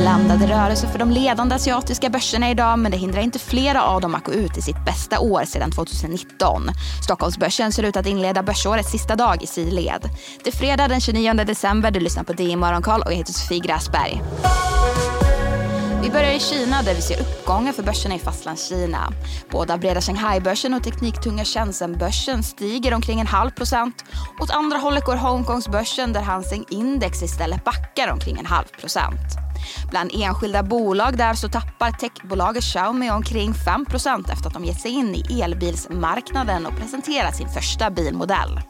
blandade rörelser för de ledande asiatiska börserna idag men det hindrar inte flera av dem att gå ut i sitt bästa år sedan 2019. Stockholmsbörsen ser ut att inleda börsårets sista dag i sidled. Det är fredag den 29 december, du lyssnar på DI Morgonkoll och jag heter Sofie Gräsberg. Vi börjar i Kina där vi ser uppgångar för börserna i fastlandskina. Båda breda Shanghai-börsen och tekniktunga Shenzhen-börsen stiger omkring en halv procent. Åt andra hållet går Hongkongsbörsen där Hang Index istället backar omkring en halv procent. Bland enskilda bolag där så tappar techbolaget Xiaomi omkring 5% efter att de gett sig in i elbilsmarknaden och presenterat sin första bilmodell.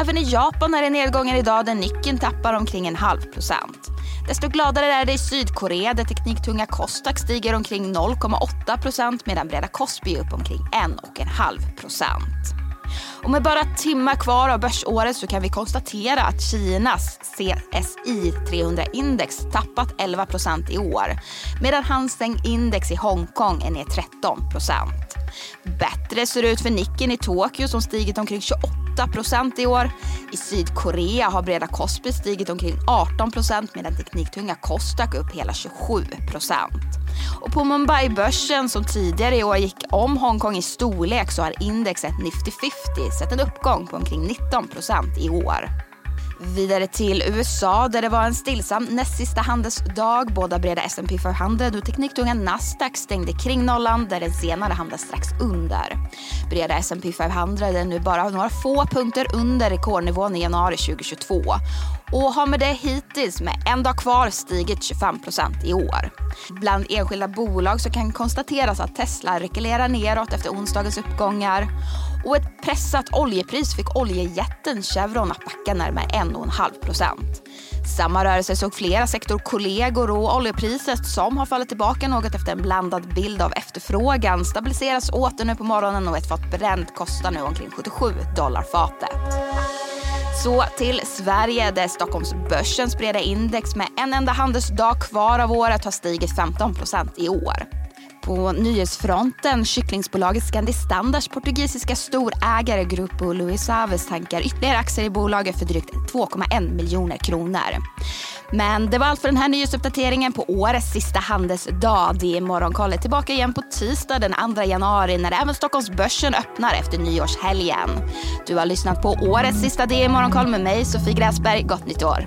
Även i Japan är det nedgångar idag där Nikkei tappar omkring en halv procent. Desto gladare är det i Sydkorea där tekniktunga Kostak stiger omkring 0,8% medan breda Kospi är upp omkring 1,5 och med bara timmar kvar av börsåret så kan vi konstatera att Kinas CSI 300-index tappat 11% i år medan Hanseng Index i Hongkong är ner 13% Bättre ser det ut för Nikken i Tokyo som stigit omkring 28% i år. I Sydkorea har breda Kospi stigit omkring 18% medan tekniktunga Kostak upp hela 27 och på Mumbai-börsen som tidigare i år gick om Hongkong i storlek så har indexet Nifty 50 sett en uppgång på omkring 19% i år. Vidare till USA där det var en stillsam näst sista handelsdag. Båda breda S&P 500 och tekniktunga Nasdaq stängde kring nollan där den senare hamnade strax under. Breda S&P 500 är nu bara några få punkter under rekordnivån i januari 2022 och har med det hittills med en dag kvar stigit 25% i år. Bland enskilda bolag så kan konstateras att Tesla rekylerar neråt efter onsdagens uppgångar och ett pressat oljepris fick oljejätten Chevron att backa närmare 1,5 Samma rörelse såg flera sektorkollegor och oljepriset som har fallit tillbaka något efter en blandad bild av efterfrågan stabiliseras åter nu på morgonen och ett fat bränt kostar nu omkring 77 dollar fatet. Så till Sverige där Stockholmsbörsens breda index med en enda handelsdag kvar av året har stigit 15% i år. På nyhetsfronten, kycklingsbolaget Scandi Standards portugisiska storägare Grupo Luis Aves tankar ytterligare aktier i bolaget för drygt 2,1 miljoner kronor. Men det var allt för den här nyhetsuppdateringen på årets sista handelsdag. Det är Morgonkollet tillbaka igen på tisdag den 2 januari när även Stockholmsbörsen öppnar efter nyårshelgen. Du har lyssnat på årets sista DI Morgonkoll med mig, Sofie Gräsberg. Gott nytt år!